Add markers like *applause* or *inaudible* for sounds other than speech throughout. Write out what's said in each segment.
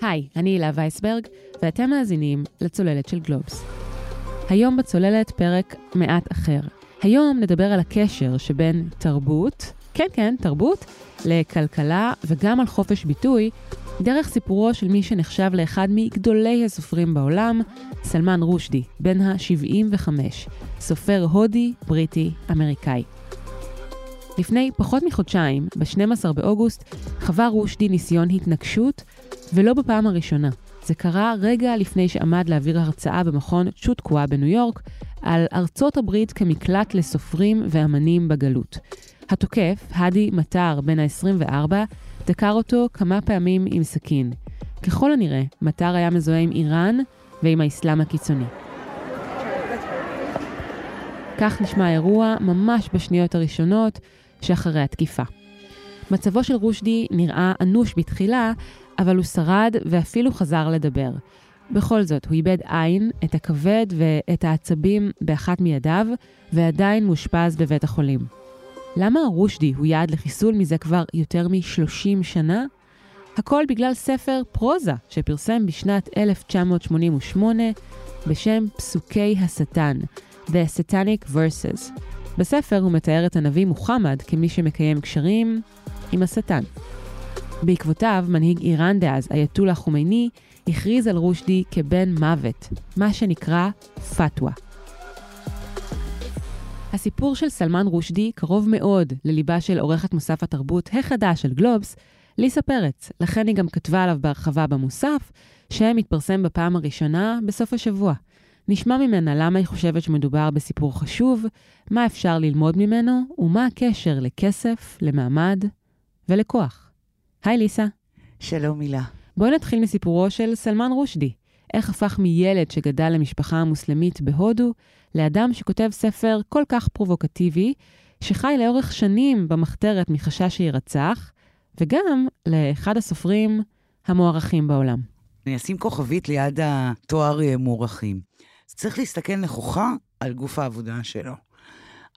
היי, אני הילה וייסברג, ואתם מאזינים לצוללת של גלובס. היום בצוללת פרק מעט אחר. היום נדבר על הקשר שבין תרבות, כן כן, תרבות, לכלכלה וגם על חופש ביטוי, דרך סיפורו של מי שנחשב לאחד מגדולי הסופרים בעולם, סלמן רושדי, בן ה-75, סופר הודי, בריטי, אמריקאי. לפני פחות מחודשיים, ב-12 באוגוסט, חווה רושדי ניסיון התנגשות, ולא בפעם הראשונה. זה קרה רגע לפני שעמד להעביר הרצאה במכון צ'וטקווה בניו יורק על ארצות הברית כמקלט לסופרים ואמנים בגלות. התוקף, האדי מטר, בן ה-24, דקר אותו כמה פעמים עם סכין. ככל הנראה, מטר היה מזוהה עם איראן ועם האסלאם הקיצוני. כך נשמע האירוע ממש בשניות הראשונות שאחרי התקיפה. מצבו של רושדי נראה אנוש בתחילה, אבל הוא שרד ואפילו חזר לדבר. בכל זאת, הוא איבד עין, את הכבד ואת העצבים באחת מידיו, ועדיין מאושפז בבית החולים. למה רושדי הוא יעד לחיסול מזה כבר יותר מ-30 שנה? הכל בגלל ספר פרוזה שפרסם בשנת 1988 בשם פסוקי השטן, The Satanic Verses. בספר הוא מתאר את הנביא מוחמד כמי שמקיים קשרים עם השטן. בעקבותיו, מנהיג איראן דאז, אייתולה חומייני, הכריז על רושדי כבן מוות, מה שנקרא פתווה. הסיפור של סלמן רושדי קרוב מאוד לליבה של עורכת מוסף התרבות החדש של גלובס, ליסה פרץ, לכן היא גם כתבה עליו בהרחבה במוסף, שמתפרסם בפעם הראשונה בסוף השבוע. נשמע ממנה למה היא חושבת שמדובר בסיפור חשוב, מה אפשר ללמוד ממנו, ומה הקשר לכסף, למעמד ולכוח. היי ליסה. שלום מילה. בואי נתחיל מסיפורו של סלמן רושדי. איך הפך מילד שגדל למשפחה המוסלמית בהודו, לאדם שכותב ספר כל כך פרובוקטיבי, שחי לאורך שנים במחתרת מחשש שיירצח, וגם לאחד הסופרים המוערכים בעולם. אני אשים כוכבית ליד התואר אה, מוערכים. צריך להסתכל נכוחה על גוף העבודה שלו.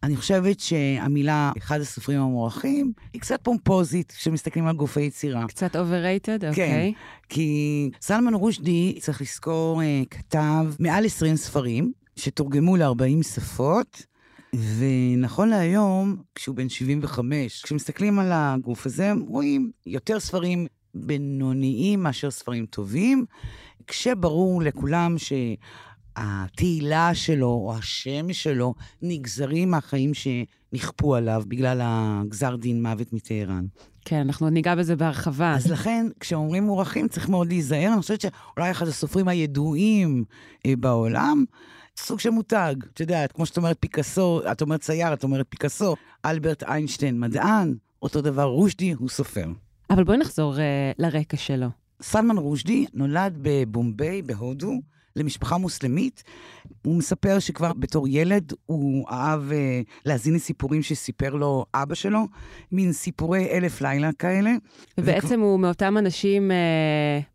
אני חושבת שהמילה, אחד הסופרים המוערכים, היא קצת פומפוזית כשמסתכלים על גופי יצירה. קצת overrated, אוקיי. כן, כי סלמן רושדי, צריך לזכור, אה, כתב מעל 20 ספרים, שתורגמו ל-40 שפות, ונכון להיום, כשהוא בן 75, כשמסתכלים על הגוף הזה, רואים יותר ספרים בינוניים מאשר ספרים טובים, כשברור לכולם ש... התהילה שלו או השם שלו נגזרים מהחיים שנכפו עליו בגלל הגזר דין מוות מטהרן. כן, אנחנו ניגע בזה בהרחבה. אז לכן, כשאומרים מורחים, צריך מאוד להיזהר. אני חושבת שאולי אחד הסופרים הידועים אה, בעולם, סוג של מותג. את יודעת, כמו שאת אומרת פיקאסו, את אומרת צייר, את אומרת פיקאסו, אלברט איינשטיין מדען, אותו דבר רושדי הוא סופר. אבל בואי נחזור uh, לרקע שלו. סלמן רושדי נולד בבומביי, בהודו. למשפחה מוסלמית. הוא מספר שכבר בתור ילד הוא אהב uh, להזין את סיפורים שסיפר לו אבא שלו, מין סיפורי אלף לילה כאלה. ובעצם וכבר... הוא מאותם אנשים, uh,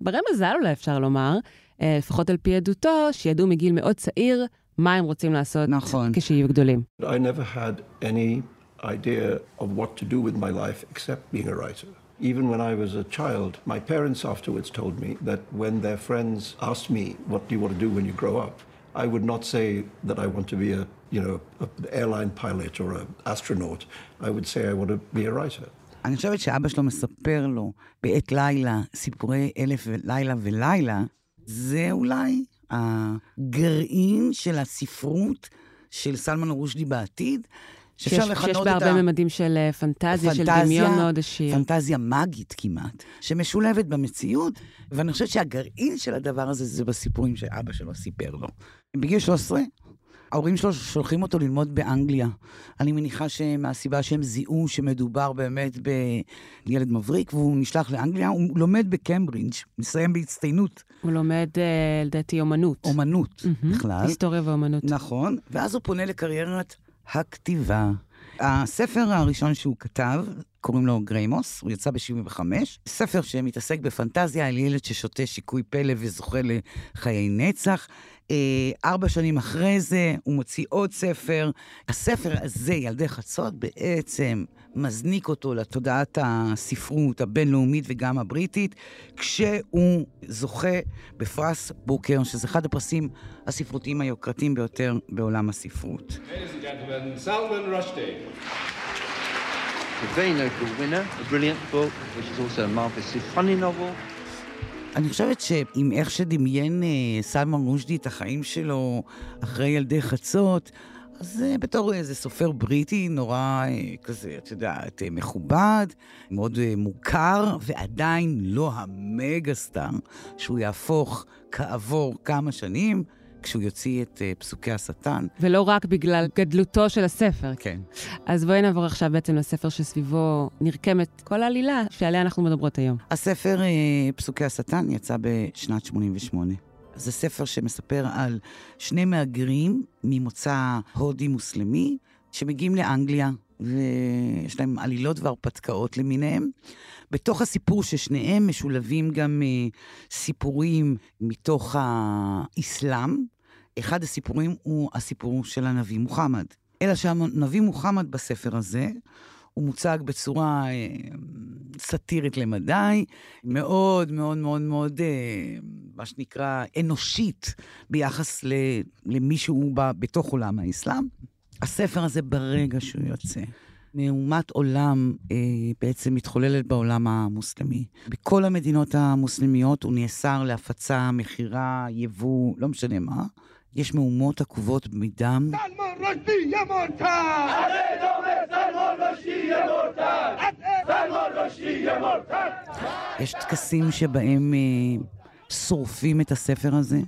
ברי מזל אולי אפשר לומר, uh, לפחות על פי עדותו, שידעו מגיל מאוד צעיר מה הם רוצים לעשות נכון. כשיהיו גדולים. I never had any idea of what to do with my life except being a writer. Even when I was a child, my parents afterwards told me that when their friends asked me, what do you want to do when you grow up? I would not say that I want to be a, you know, an airline pilot or an astronaut. I would say I want to be a writer. אני חושבת שאבא שלו מספר לו בעת לילה סיפורי אלף לילה ולילה, זה אולי הגרעין של הספרות של סלמן רושדי בעתיד, שאפשר לכנות את ה... שיש בה הרבה ממדים של אה, פנטזיה, של דמיון מאוד עשיר. פנטזיה מגית כמעט, שמשולבת במציאות, ואני חושבת שהגרעין של הדבר הזה זה בסיפורים שאבא שלו סיפר לו. בגיל 13, ההורים שלו שולחים אותו ללמוד באנגליה. אני מניחה שמהסיבה שהם זיהו שמדובר באמת בילד מבריק, והוא נשלח לאנגליה, הוא לומד בקמברינג', מסיים בהצטיינות. הוא לומד, אה, לדעתי, אומנות. אומנות, mm-hmm. בכלל. היסטוריה ואומנות. נכון, ואז הוא פונה לקריירת הכתיבה. הספר הראשון שהוא כתב, קוראים לו גריימוס, הוא יצא ב-75, ספר שמתעסק בפנטזיה על ילד ששותה שיקוי פלא וזוכה לחיי נצח. אה, ארבע שנים אחרי זה הוא מוציא עוד ספר. הספר הזה, ילדי חצות, בעצם מזניק אותו לתודעת הספרות הבינלאומית וגם הבריטית, כשהוא זוכה בפרס בוקר, שזה אחד הפרסים הספרותיים היוקרתיים ביותר בעולם הספרות. אני חושבת שעם איך שדמיין אה, סלמן רושדי את החיים שלו אחרי ילדי חצות, אז uh, בתור איזה סופר בריטי נורא uh, כזה, את יודעת, uh, מכובד, מאוד מוכר, ועדיין לא המגה סטאר שהוא יהפוך כעבור כמה שנים. כשהוא יוציא את uh, פסוקי השטן. ולא רק בגלל גדלותו של הספר. כן. אז בואי נעבור עכשיו בעצם לספר שסביבו נרקמת כל העלילה שעליה אנחנו מדברות היום. הספר uh, פסוקי השטן יצא בשנת 88. זה ספר שמספר על שני מהגרים ממוצא הודי מוסלמי שמגיעים לאנגליה, ויש להם עלילות והרפתקאות למיניהם. בתוך הסיפור ששניהם משולבים גם uh, סיפורים מתוך האסלאם. אחד הסיפורים הוא הסיפור של הנביא מוחמד. אלא שהנביא מוחמד בספר הזה הוא מוצג בצורה אה, סאטירית למדי, מאוד מאוד מאוד מאוד, אה, מה שנקרא, אנושית ביחס ל, למי שהוא בא בתוך עולם האסלאם. הספר הזה, ברגע שהוא יוצא, מהומת עולם אה, בעצם מתחוללת בעולם המוסלמי. בכל המדינות המוסלמיות הוא נאסר להפצה, מכירה, יבוא, לא משנה מה. יש מהומות עקובות מדם. סלמון רושדי ימורתן! יש טקסים שבהם אה, שורפים את הספר הזה.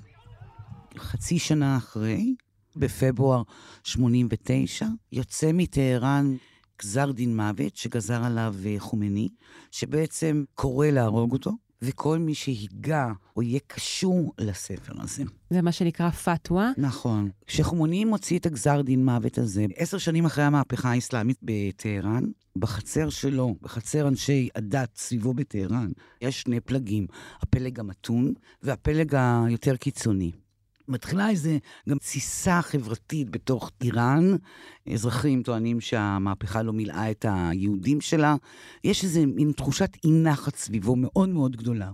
חצי שנה אחרי, בפברואר 89, יוצא מטהרן גזר דין מוות שגזר עליו אה, חומני, שבעצם קורא להרוג אותו. וכל מי שהיגע או יהיה קשור לספר הזה. זה מה שנקרא פתווה? נכון. כשחומוני מוציא את הגזר דין מוות הזה, עשר שנים אחרי המהפכה האסלאמית בטהרן, בחצר שלו, בחצר אנשי הדת סביבו בטהרן, יש שני פלגים, הפלג המתון והפלג היותר קיצוני. מתחילה איזה גם תסיסה חברתית בתוך איראן. אזרחים טוענים שהמהפכה לא מילאה את היהודים שלה. יש איזה מין תחושת אי נחת סביבו מאוד מאוד גדולה.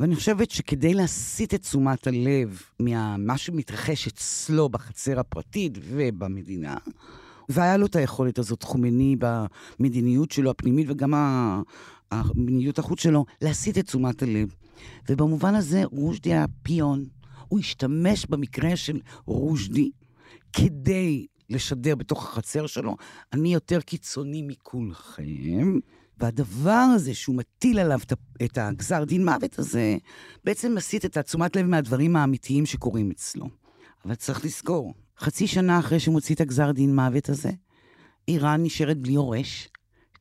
ואני חושבת שכדי להסיט את תשומת הלב ממה שמתרחש אצלו בחצר הפרטית ובמדינה, והיה לו את היכולת הזאת, חומני, במדיניות שלו הפנימית וגם המדיניות החוץ שלו, להסיט את תשומת הלב. ובמובן הזה רושדי היה פיון. הוא השתמש במקרה של רושדי כדי לשדר בתוך החצר שלו, אני יותר קיצוני מכולכם. והדבר הזה שהוא מטיל עליו את הגזר דין מוות הזה, בעצם מסיט את התשומת לב מהדברים האמיתיים שקורים אצלו. אבל צריך לזכור, חצי שנה אחרי שהוא מוציא את הגזר דין מוות הזה, איראן נשארת בלי יורש,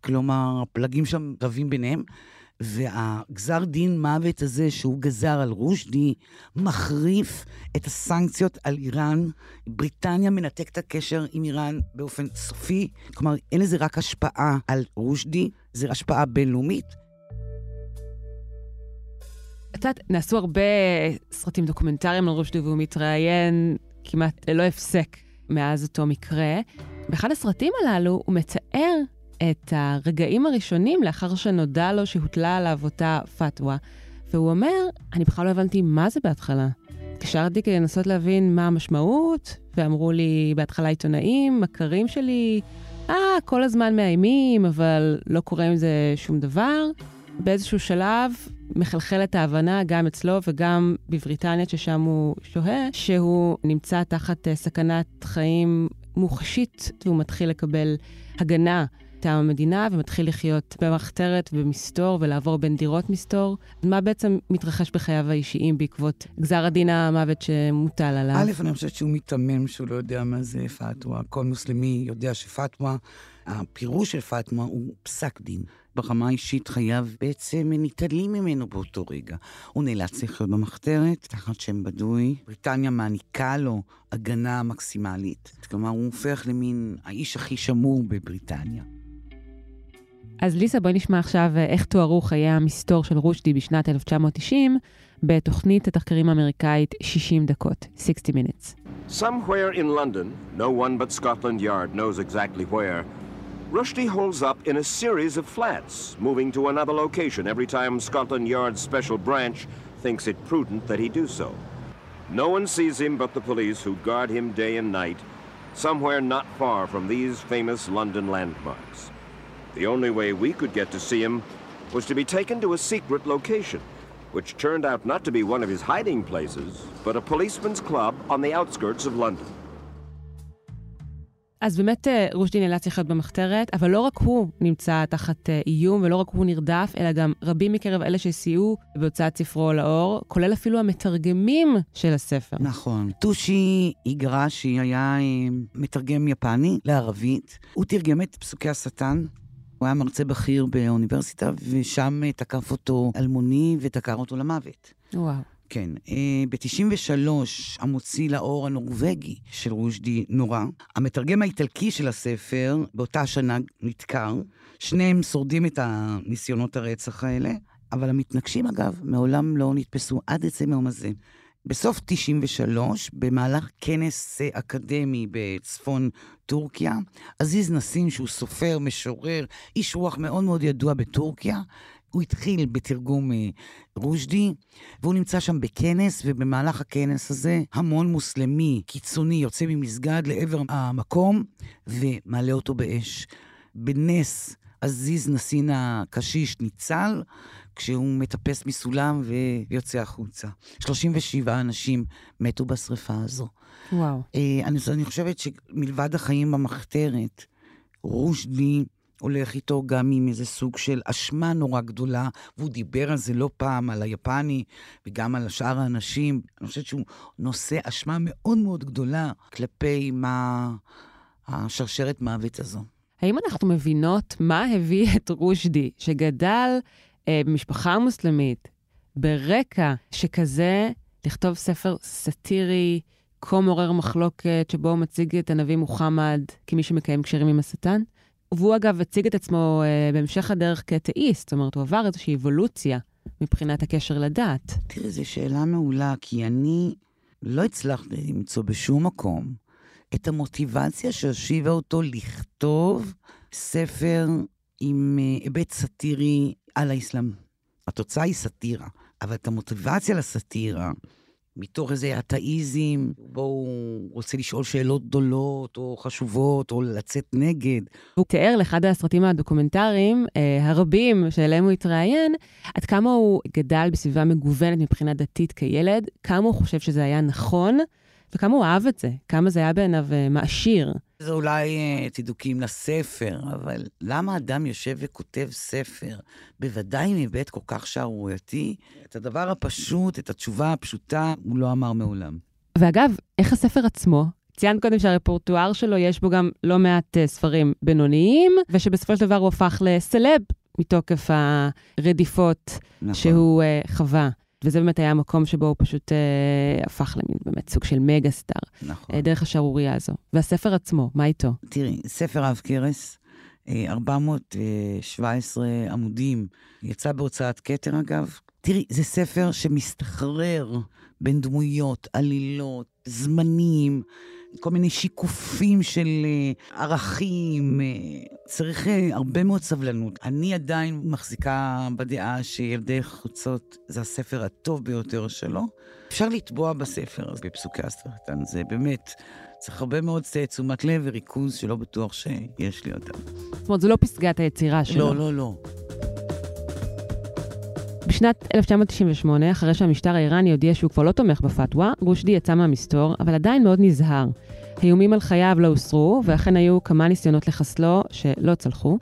כלומר, הפלגים שם רבים ביניהם, והגזר דין מוות הזה שהוא גזר על רושדי, מחריף את הסנקציות על איראן. בריטניה מנתק את הקשר עם איראן באופן סופי. כלומר, אין לזה רק השפעה על רושדי, זה השפעה בינלאומית. את יודעת, נעשו הרבה סרטים דוקומנטריים על רושדי והוא מתראיין כמעט ללא הפסק מאז אותו מקרה. באחד הסרטים הללו הוא מתאר את הרגעים הראשונים לאחר שנודע לו שהוטלה עליו אותה פתווה, והוא אומר, אני בכלל לא הבנתי מה זה בהתחלה. התקשרתי כדי לנסות להבין מה המשמעות, ואמרו לי בהתחלה עיתונאים, מכרים שלי, אה, כל הזמן מאיימים, אבל לא קורה עם זה שום דבר. באיזשהו שלב מחלחלת ההבנה גם אצלו וגם בבריטניה, ששם הוא שוהה, שהוא נמצא תחת אה, סכנת חיים מוחשית, והוא מתחיל לקבל הגנה מטעם המדינה ומתחיל לחיות במחתרת ומסתור ולעבור בין דירות מסתור. מה בעצם מתרחש בחייו האישיים בעקבות גזר הדין המוות שמוטל עליו? א', אני חושבת שהוא מיתמם שהוא לא יודע מה זה פתווה. כל מוסלמי יודע שפתווה, הפירוש של פתווה הוא פסק דין. ברמה האישית חייו בעצם ניטלים ממנו באותו רגע. הוא נאלץ לחיות במחתרת, תחת שם בדוי. בריטניה מעניקה לו הגנה מקסימלית. כלומר, הוא הופך למין האיש הכי שמור בבריטניה. אז ליסה, בואי נשמע עכשיו איך תוארו חיי המסתור של רושדי בשנת 1990 בתוכנית התחקרים האמריקאית 60 דקות, 60 minutes. Somewhere in London, no one but Scotland Yard knows exactly where, Rushdie holds up in a series of flats, moving to another location every time Scotland Yard's special branch thinks it prudent that he do so. No one sees him but the police who guard him day and night, somewhere not far from these famous London landmarks. The only way we could get to see him was to be taken to a secret location, which turned out not to be one of his hiding places, but a policeman's club on the outskirts of London. אז באמת רושדי נאלץ לחיות במחתרת, אבל לא רק הוא נמצא תחת איום ולא רק הוא נרדף, אלא גם רבים מקרב אלה שסייעו בהוצאת ספרו לאור, כולל אפילו המתרגמים של הספר. נכון. טושי איגרשי היה מתרגם יפני לערבית. הוא תרגם את פסוקי השטן. הוא היה מרצה בכיר באוניברסיטה, ושם תקף אותו אלמוני ודקר אותו למוות. וואו. כן. ב-93, המוציא לאור הנורבגי של רושדי נורא. המתרגם האיטלקי של הספר באותה שנה נדקר. שניהם שורדים את הניסיונות הרצח האלה, אבל המתנגשים, אגב, מעולם לא נתפסו עד עצם היום הזה. בסוף 93, במהלך כנס אקדמי בצפון טורקיה, עזיז נסים, שהוא סופר, משורר, איש רוח מאוד מאוד ידוע בטורקיה, הוא התחיל בתרגום רושדי, והוא נמצא שם בכנס, ובמהלך הכנס הזה המון מוסלמי קיצוני יוצא ממסגד לעבר המקום ומעלה אותו באש. בנס עזיז נסין הקשיש ניצל, כשהוא מטפס מסולם ויוצא החוצה. 37 אנשים מתו בשריפה הזו. וואו. אני, אני חושבת שמלבד החיים במחתרת, רושדי הולך איתו גם עם איזה סוג של אשמה נורא גדולה, והוא דיבר על זה לא פעם, על היפני וגם על שאר האנשים. אני חושבת שהוא נושא אשמה מאוד מאוד גדולה כלפי מה השרשרת מוות הזו. האם אנחנו מבינות מה הביא את רושדי, שגדל אה, במשפחה מוסלמית, ברקע שכזה, לכתוב ספר סאטירי, כה מעורר מחלוקת, שבו הוא מציג את הנביא מוחמד כמי שמקיים קשרים עם השטן? והוא אגב הציג את עצמו uh, בהמשך הדרך כאתאיסט, זאת אומרת, הוא עבר איזושהי אבולוציה מבחינת הקשר לדת. תראי, זו שאלה מעולה, כי אני לא הצלחתי למצוא בשום מקום את המוטיבציה שהושיבה אותו לכתוב ספר עם uh, היבט סאטירי על האסלאם. התוצאה היא סאטירה, אבל את המוטיבציה לסאטירה, מתוך איזה אתאיזם, בו הוא רוצה לשאול שאלות גדולות או חשובות, או לצאת נגד. הוא תיאר לאחד הסרטים הדוקומנטריים, אה, הרבים שאליהם הוא התראיין, עד כמה הוא גדל בסביבה מגוונת מבחינה דתית כילד, כמה הוא חושב שזה היה נכון, וכמה הוא אהב את זה, כמה זה היה בעיניו אה, מעשיר. זה אולי אה, צידוקים לספר, אבל למה אדם יושב וכותב ספר, בוודאי מבית כל כך שערורייתי, את הדבר הפשוט, את התשובה הפשוטה, הוא לא אמר מעולם. ואגב, איך הספר עצמו? ציינת קודם שהרפורטואר שלו, יש בו גם לא מעט uh, ספרים בינוניים, ושבסופו של דבר הוא הפך לסלב מתוקף הרדיפות נכון. שהוא uh, חווה. וזה באמת היה המקום שבו הוא פשוט אה, הפך למין באמת סוג של מגה סטאר. נכון. אה, דרך השערורייה הזו. והספר עצמו, מה איתו? תראי, ספר אב אה, 417 עמודים, יצא בהוצאת כתר אגב. תראי, זה ספר שמסתחרר בין דמויות, עלילות, זמנים. כל מיני שיקופים של uh, ערכים, uh, צריך uh, הרבה מאוד סבלנות. אני עדיין מחזיקה בדעה שילדי חוצות זה הספר הטוב ביותר שלו. אפשר לטבוע בספר הזה, בפסוקי הסרטן, זה באמת... צריך הרבה מאוד תשומת לב וריכוז שלא בטוח שיש לי אותם. זאת אומרת, זו לא פסגת היצירה שלו. לא, לא, לא. בשנת 1998, אחרי שהמשטר האיראני הודיע שהוא כבר לא תומך בפתווה, רושדי יצא מהמסתור, אבל עדיין מאוד נזהר. האיומים על חייו לא הוסרו, ואכן היו כמה ניסיונות לחסלו שלא צלחו.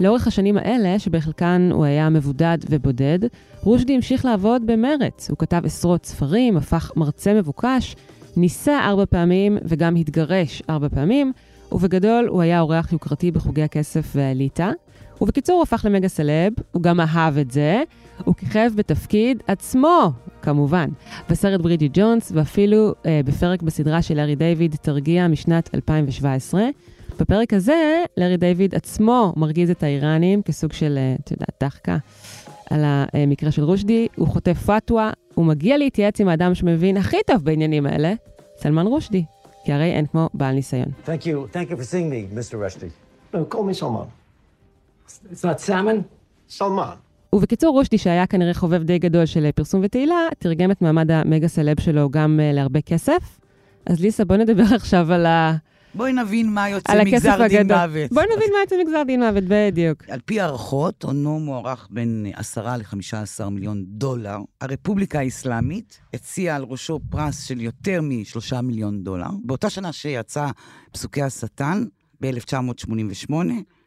לאורך השנים האלה, שבחלקן הוא היה מבודד ובודד, רושדי המשיך לעבוד במרץ. הוא כתב עשרות ספרים, הפך מרצה מבוקש, ניסה ארבע פעמים וגם התגרש ארבע פעמים, ובגדול הוא היה אורח יוקרתי בחוגי הכסף והאליטה. ובקיצור, הוא הפך למגה סלב, הוא גם אהב את זה, הוא כיכב בתפקיד עצמו, כמובן, בסרט ברידי ג'ונס, ואפילו אה, בפרק בסדרה של הארי דיוויד, תרגיע משנת 2017. בפרק הזה, לארי דיוויד עצמו מרגיז את האיראנים כסוג של, אה, את יודעת, דחקה על המקרה של רושדי. הוא חוטף פתווה, הוא מגיע להתייעץ עם האדם שמבין הכי טוב בעניינים האלה, סלמן רושדי. כי הרי אין כמו בעל ניסיון. Thank you. Thank you for seeing me, Mr. Rushdie. No, call me Salman. It's not salmon? Salman. ובקיצור, רושדי, שהיה כנראה חובב די גדול של פרסום ותהילה, תרגם את מעמד המגה סלב שלו גם uh, להרבה כסף. אז ליסה, בוא נדבר *laughs* עכשיו על, ה... בואי נבין מה יוצא מגזר דין. מוות. בוא נבין מה יוצא מגזר דין מוות, בדיוק. על פי הערכות, הונו מוערך בין 10 ל-15 מיליון דולר. הרפובליקה האסלאמית הציעה על ראשו פרס של יותר מ-3 מיליון דולר. באותה שנה שיצא פסוקי השטן, ב-1988,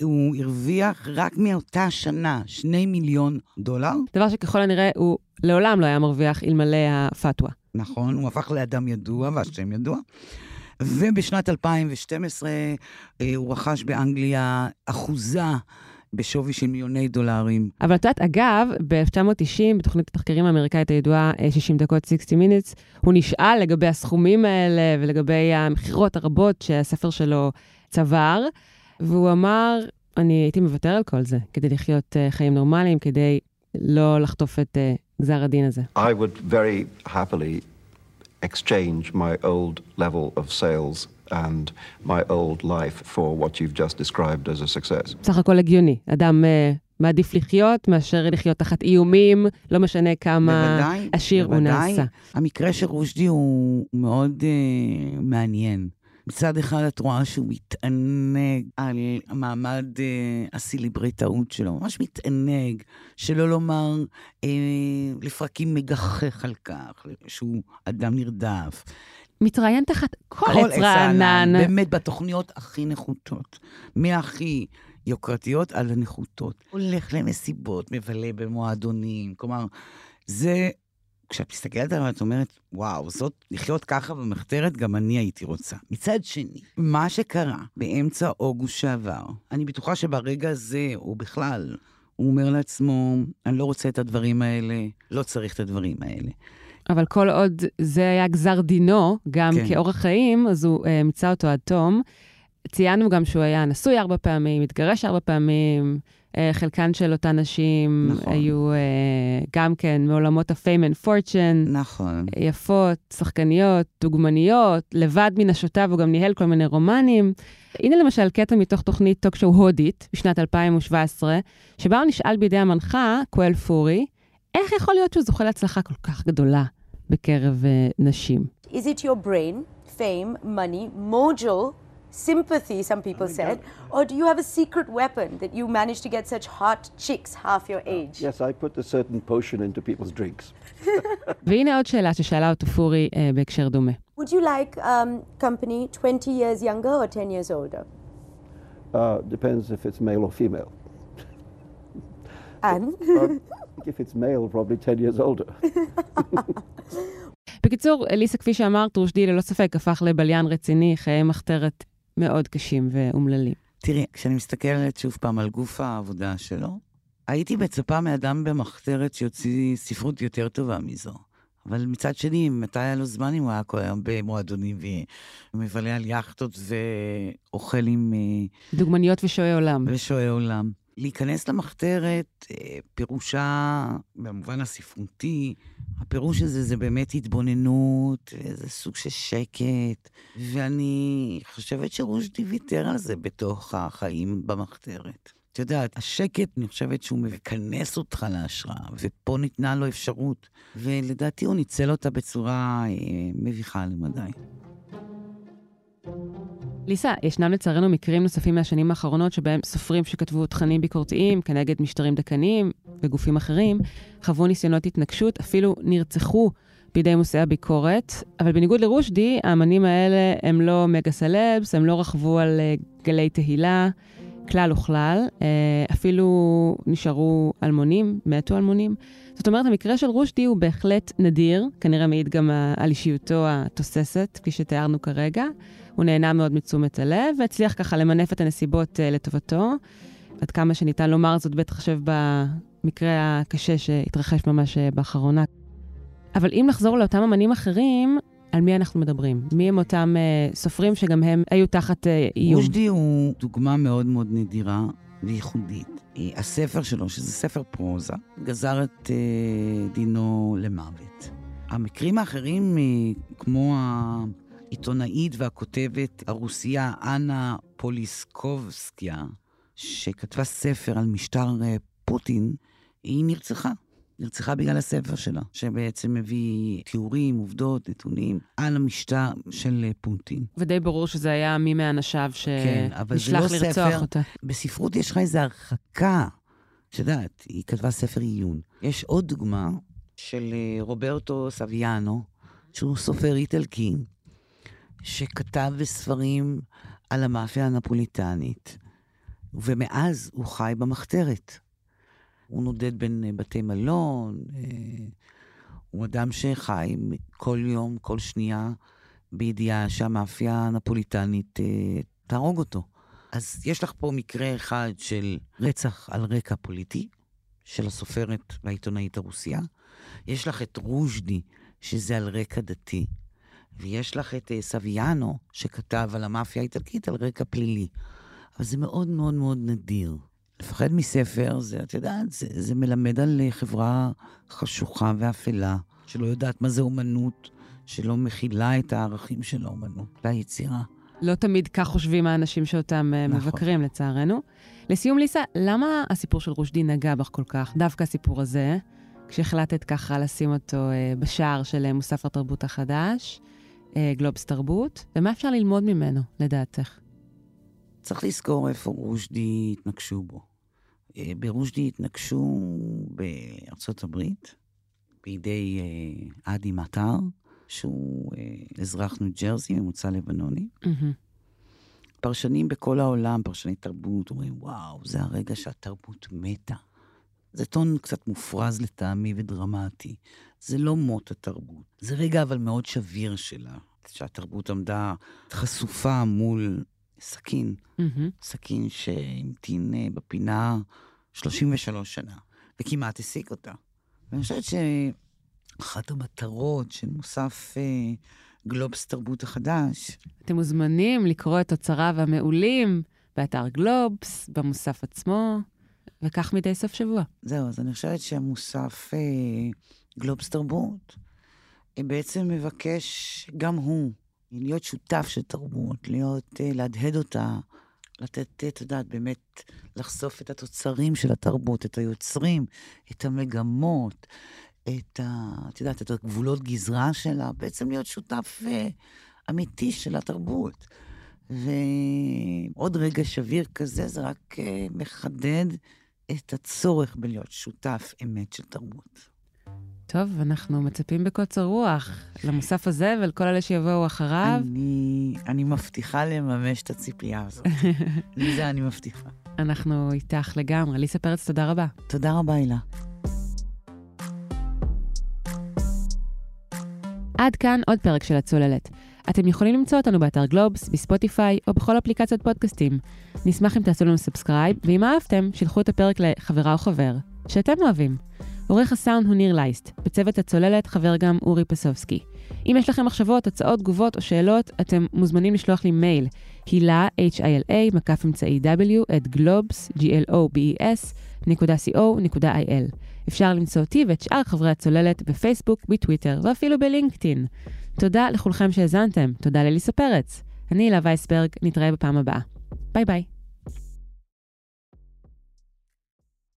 הוא הרוויח רק מאותה שנה 2 מיליון דולר. דבר שככל הנראה הוא לעולם לא היה מרוויח אלמלא הפתווה. נכון, הוא הפך לאדם ידוע והשם ידוע. ובשנת 2012 אה, הוא רכש באנגליה אחוזה בשווי של מיליוני דולרים. אבל את יודעת, אגב, ב-1990, בתוכנית התחקרים האמריקאית הידועה, אה, 60 דקות 60 minutes, הוא נשאל לגבי הסכומים האלה ולגבי המכירות הרבות שהספר שלו צבר, והוא אמר, אני הייתי מוותר על כל זה כדי לחיות uh, חיים נורמליים, כדי לא לחטוף את uh, גזר הדין הזה. I would very happily exchange my old level of sales and my old life for what you've just described as a success. בסך הכל הגיוני. אדם uh, מעדיף לחיות מאשר לחיות תחת איומים, לא משנה כמה בוודאי, עשיר הוא בוודאי. נעשה. המקרה של רושדי הוא מאוד uh, מעניין. מצד אחד את רואה שהוא מתענג על המעמד uh, הסילבריטאות שלו, ממש מתענג, שלא לומר uh, לפרקים מגחך על כך, שהוא אדם נרדף. מתראיין תחת כל עץ רענן. באמת בתוכניות הכי נחותות, מהכי יוקרתיות על הנחותות. הולך למסיבות, מבלה במועדונים, כלומר, זה, כשאת מסתכלת עליו, את אומרת, וואו, זאת, לחיות ככה במחתרת, גם אני הייתי רוצה. מצד שני, מה שקרה באמצע אוגוסט שעבר, אני בטוחה שברגע הזה, או בכלל, הוא אומר לעצמו, אני לא רוצה את הדברים האלה, לא צריך את הדברים האלה. אבל כל עוד זה היה גזר דינו, גם כן. כאורח חיים, אז הוא uh, מיצה אותו עד תום. ציינו גם שהוא היה נשוי ארבע פעמים, התגרש ארבע פעמים, חלקן של אותן נשים נכון. היו uh, גם כן מעולמות ה-fame and fortune, נכון. יפות, שחקניות, דוגמניות, לבד מנשותיו הוא גם ניהל כל מיני רומנים. הנה למשל קטע מתוך תוכנית טוק-שואו הודית בשנת 2017, שבה הוא נשאל בידי המנחה, קואל פורי, איך יכול להיות שהוא זוכה להצלחה כל כך גדולה בקרב uh, נשים? Is it your brain, fame, money, mojo, sympathy, some people said, or do you have a secret weapon that you managed to get such hot chicks half your age? Yes, I put a certain potion into people's drinks. והנה עוד שאלה ששאלה אותו פורי uh, בהקשר דומה. Would you like um, company 20 years younger or 10 years older? Uh, depends if it's male or female. And If it's male, probably 10 years older. בקיצור, אליסה, כפי שאמרת, רושדי ללא ספק הפך לבליין רציני, חיי מחתרת מאוד קשים ואומללים. תראי, כשאני מסתכלת שוב פעם על גוף העבודה שלו, הייתי מצפה מאדם במחתרת שיוציא ספרות יותר טובה מזו. אבל מצד שני, מתי היה לו זמן אם הוא היה כל היום במועדונים ומבלה על יאכטות ואוכל עם אה, דוגמניות ושועי עולם. ושועי עולם? להיכנס למחתרת, אה, פירושה, במובן הספרותי, הפירוש הזה זה באמת התבוננות, זה סוג של שקט, ואני חושבת שרושדי ויתר על זה בתוך החיים במחתרת. את יודעת, השקט, אני חושבת שהוא מכנס אותך להשראה, ופה ניתנה לו אפשרות, ולדעתי הוא ניצל אותה בצורה אה, מביכה למדי. ליסה, ישנם לצערנו מקרים נוספים מהשנים האחרונות שבהם סופרים שכתבו תכנים ביקורתיים כנגד משטרים דכאניים וגופים אחרים, חוו ניסיונות התנגשות, אפילו נרצחו בידי מושאי הביקורת, אבל בניגוד לרושדי, האמנים האלה הם לא מגה סלבס, הם לא רכבו על אה, גלי תהילה, כלל וכלל, אה, אפילו נשארו אלמונים, מתו אלמונים. זאת אומרת, המקרה של רושדי הוא בהחלט נדיר, כנראה מעיד גם על אישיותו התוססת, כפי שתיארנו כרגע. הוא נהנה מאוד מתשומת הלב, והצליח ככה למנף את הנסיבות uh, לטובתו. עד כמה שניתן לומר זאת, בטח חושב במקרה הקשה שהתרחש ממש uh, באחרונה. אבל אם נחזור לאותם אמנים אחרים, על מי אנחנו מדברים? מי הם אותם uh, סופרים שגם הם היו תחת uh, איום? רושדי הוא דוגמה מאוד מאוד נדירה וייחודית. הספר שלו, שזה ספר פרוזה, גזר את uh, דינו למוות. המקרים האחרים, uh, כמו העיתונאית והכותבת הרוסיה אנה פוליסקובסקיה, שכתבה ספר על משטר uh, פוטין, היא נרצחה. נרצחה בגלל הספר שלה, שבעצם מביא תיאורים, עובדות, נתונים על המשטר של פוטין. ודי ברור שזה היה מי מאנשיו שנשלח כן, לא לרצוח ספר. אותה. בספרות יש לך איזו הרחקה. את יודעת, היא כתבה ספר עיון. יש עוד דוגמה של אה, רוברטו סביאנו, שהוא סופר איטלקי, שכתב בספרים על המאפיה הנפוליטנית, ומאז הוא חי במחתרת. הוא נודד בין אה, בתי מלון, אה, הוא אדם שחי כל יום, כל שנייה, בידיעה שהמאפיה הנפוליטנית אה, תהרוג אותו. אז יש לך פה מקרה אחד של רצח על רקע פוליטי, של הסופרת והעיתונאית הרוסיה. יש לך את רושדי, שזה על רקע דתי. ויש לך את סביאנו, שכתב על המאפיה האיטלקית על רקע פלילי. אבל זה מאוד מאוד מאוד נדיר. לפחד מספר, זה, את יודעת, זה, זה מלמד על חברה חשוכה ואפלה, שלא יודעת מה זה אומנות, שלא מכילה את הערכים של האומנות והיצירה. לא תמיד כך חושבים האנשים שאותם אה, נכון. מבקרים, לצערנו. לסיום, ליסה, למה הסיפור של רושדי נגע בך כל כך, דווקא הסיפור הזה, כשהחלטת ככה לשים אותו אה, בשער של אה, מוסף התרבות החדש, גלובס תרבות, ומה אפשר ללמוד ממנו, לדעתך? צריך לזכור איפה רושדי התנגשו בו. אה, ברושדי התנגשו בארצות הברית, בידי אה, אדי מטר, שהוא אה, אזרח ניו ג'רזי, ממוצא לבנוני. פרשנים בכל העולם, פרשני תרבות, אומרים, וואו, זה הרגע שהתרבות מתה. זה טון קצת מופרז לטעמי ודרמטי. זה לא מות התרבות. זה רגע אבל מאוד שביר שלה, שהתרבות עמדה חשופה מול סכין, mm-hmm. סכין שהמתין אה, בפינה 33 שנה, וכמעט השיג אותה. ואני חושבת שאחת המטרות של מוסף אה, גלובס תרבות החדש... אתם מוזמנים לקרוא את תוצריו המעולים באתר גלובס, במוסף עצמו, וכך מדי סוף שבוע. זהו, אז אני חושבת שהמוסף אה, גלובס תרבות אה, בעצם מבקש גם הוא להיות שותף של תרבות, להיות, uh, להדהד אותה, לתת, את יודעת, באמת לחשוף את התוצרים של התרבות, את היוצרים, את המגמות, את ה... את יודעת, את הגבולות גזרה שלה, בעצם להיות שותף uh, אמיתי של התרבות. ועוד רגע שביר כזה, זה רק מחדד את הצורך בלהיות שותף אמת של תרבות. טוב, אנחנו מצפים בקוצר רוח למוסף הזה ולכל אלה שיבואו אחריו. אני, אני מבטיחה לממש את הציפייה הזאת. *laughs* לזה אני מבטיחה. אנחנו איתך לגמרי. ליסה פרץ, תודה רבה. תודה רבה, הילה. עד כאן עוד פרק של הצוללת. אתם יכולים למצוא אותנו באתר גלובס, בספוטיפיי או בכל אפליקציות פודקאסטים. נשמח אם תעשו לנו subscribe, ואם אהבתם, שילחו את הפרק לחברה או חבר, שאתם אוהבים. עורך הסאונד הוא ניר לייסט, בצוות הצוללת חבר גם אורי פסובסקי. אם יש לכם מחשבות, הצעות, תגובות או שאלות, אתם מוזמנים לשלוח לי מייל, הילה, H-I-L-A, מקף אמצעי W, at גלובס, G-L-O-B-E-S, נקודה co.il. אפשר למצוא אותי ואת שאר חברי הצוללת בפייסבוק, בטוויטר ואפילו בלינקדאין. תודה לכולכם שהאזנתם, תודה לליסה פרץ. אני הילה וייסברג, נתראה בפעם הבאה. ביי ביי.